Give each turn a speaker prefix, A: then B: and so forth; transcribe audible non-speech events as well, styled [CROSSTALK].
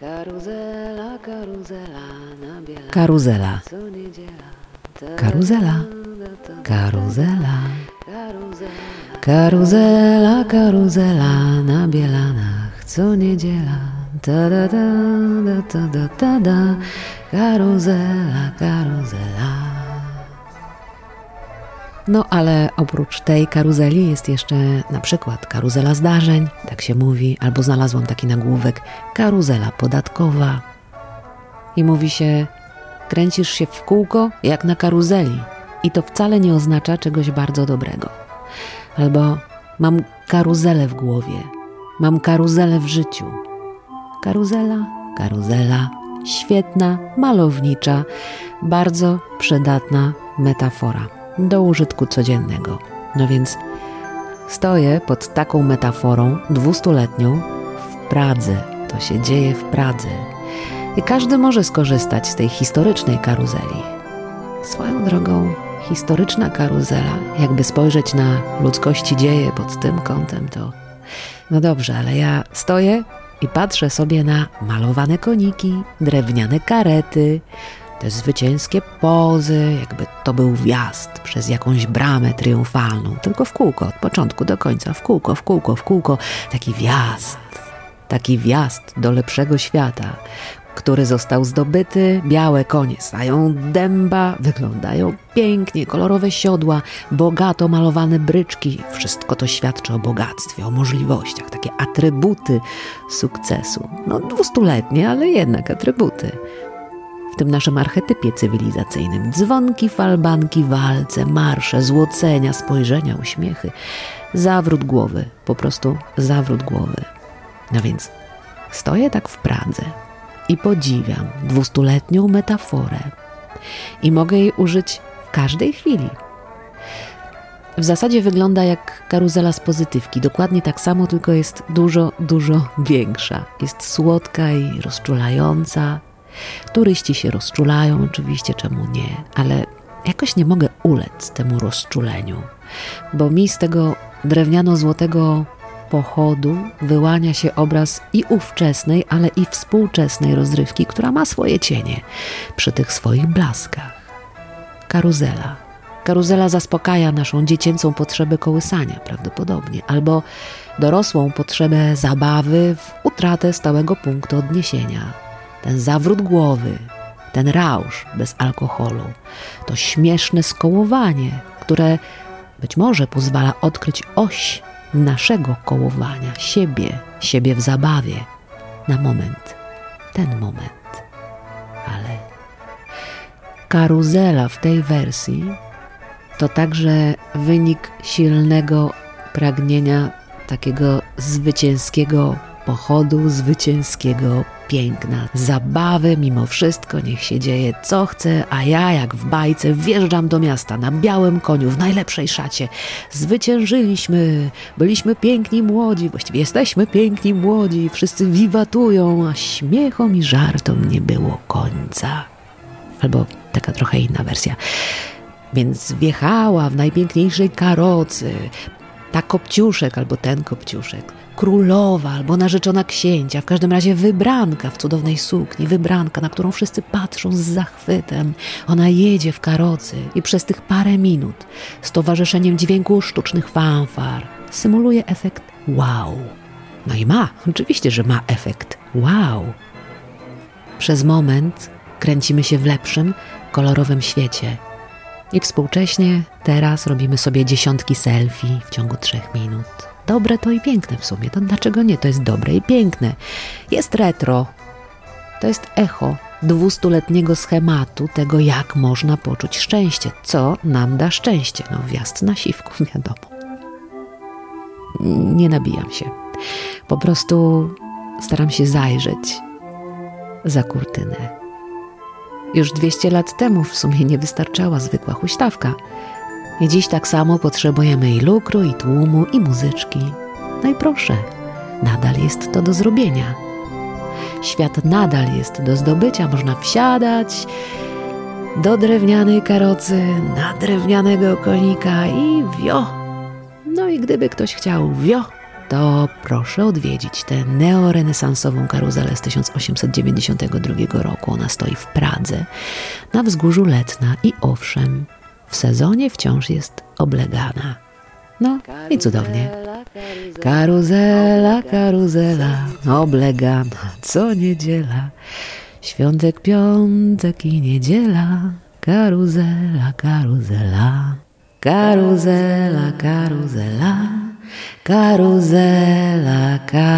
A: Karuzela, karuzela, na biela,
B: Karuzela.
A: co niedziela.
B: Karuzela. Karuzela.
A: Karuzela.
B: Karuzela, karuzela na bielanach co niedziela. Ta da da da ta da ta da. Karuzela, karuzela. No ale oprócz tej karuzeli jest jeszcze na przykład karuzela zdarzeń, tak się mówi, albo znalazłam taki nagłówek karuzela podatkowa. I mówi się, kręcisz się w kółko jak na karuzeli. I to wcale nie oznacza czegoś bardzo dobrego. Albo mam karuzelę w głowie, mam karuzelę w życiu. Karuzela, karuzela, świetna, malownicza, bardzo przydatna metafora do użytku codziennego. No więc stoję pod taką metaforą dwustuletnią w Pradze. To się dzieje w Pradze. I każdy może skorzystać z tej historycznej karuzeli. Swoją drogą, historyczna karuzela, jakby spojrzeć na ludzkości dzieje pod tym kątem, to. No dobrze, ale ja stoję i patrzę sobie na malowane koniki, drewniane karety, te zwycięskie pozy, jakby to był wjazd przez jakąś bramę triumfalną, tylko w kółko, od początku do końca, w kółko, w kółko, w kółko, taki wjazd, taki wjazd do lepszego świata, który został zdobyty, białe konie stają dęba, wyglądają pięknie, kolorowe siodła, bogato malowane bryczki. Wszystko to świadczy o bogactwie, o możliwościach, takie atrybuty sukcesu. No dwustuletnie, ale jednak atrybuty. Tym naszym archetypie cywilizacyjnym dzwonki, falbanki, walce, marsze, złocenia, spojrzenia, uśmiechy. Zawrót głowy, po prostu zawrót głowy. No więc stoję tak w Pradze i podziwiam dwustuletnią metaforę i mogę jej użyć w każdej chwili. W zasadzie wygląda jak karuzela z pozytywki, dokładnie tak samo, tylko jest dużo, dużo większa. Jest słodka i rozczulająca. Turyści się rozczulają, oczywiście, czemu nie, ale jakoś nie mogę ulec temu rozczuleniu, bo mi z tego drewniano-złotego pochodu wyłania się obraz i ówczesnej, ale i współczesnej rozrywki, która ma swoje cienie przy tych swoich blaskach. Karuzela. Karuzela zaspokaja naszą dziecięcą potrzebę kołysania prawdopodobnie, albo dorosłą potrzebę zabawy w utratę stałego punktu odniesienia. Ten zawrót głowy, ten rausz bez alkoholu, to śmieszne skołowanie, które być może pozwala odkryć oś naszego kołowania, siebie, siebie w zabawie, na moment, ten moment. Ale karuzela w tej wersji to także wynik silnego pragnienia takiego zwycięskiego pochodu, zwycięskiego piękna, zabawy, mimo wszystko niech się dzieje co chce, a ja jak w bajce wjeżdżam do miasta na białym koniu, w najlepszej szacie. Zwyciężyliśmy, byliśmy piękni młodzi, właściwie jesteśmy piękni młodzi, wszyscy wiwatują, a śmiechom i żartom nie było końca. Albo taka trochę inna wersja. Więc wjechała w najpiękniejszej karocy, ta kopciuszek albo ten kopciuszek, królowa albo narzeczona księcia, w każdym razie wybranka w cudownej sukni, wybranka, na którą wszyscy patrzą z zachwytem. Ona jedzie w karocy i przez tych parę minut z towarzyszeniem dźwięku sztucznych fanfar symuluje efekt wow. No i ma, oczywiście, że ma efekt wow. Przez moment kręcimy się w lepszym, kolorowym świecie. I współcześnie teraz robimy sobie dziesiątki selfie w ciągu trzech minut. Dobre to i piękne w sumie. To dlaczego nie? To jest dobre i piękne. Jest retro. To jest echo dwustuletniego schematu tego, jak można poczuć szczęście. Co nam da szczęście? No, wjazd na siwku, [LAUGHS] wiadomo. Nie nabijam się. Po prostu staram się zajrzeć za kurtynę. Już 200 lat temu w sumie nie wystarczała zwykła huśtawka. I dziś tak samo potrzebujemy i lukru, i tłumu, i muzyczki. No i proszę, nadal jest to do zrobienia. Świat nadal jest do zdobycia, można wsiadać do drewnianej karocy, na drewnianego konika i wio. No i gdyby ktoś chciał wio, to proszę odwiedzić tę neorenesansową karuzelę z 1892 roku. Ona stoi w Pradze, na wzgórzu Letna i owszem, w sezonie wciąż jest oblegana. No i cudownie. Karuzela, karuzela, oblegana co niedziela. Świątek, piątek i niedziela. Karuzela, karuzela. Karuzela, karuzela. Karuzela, karuzela.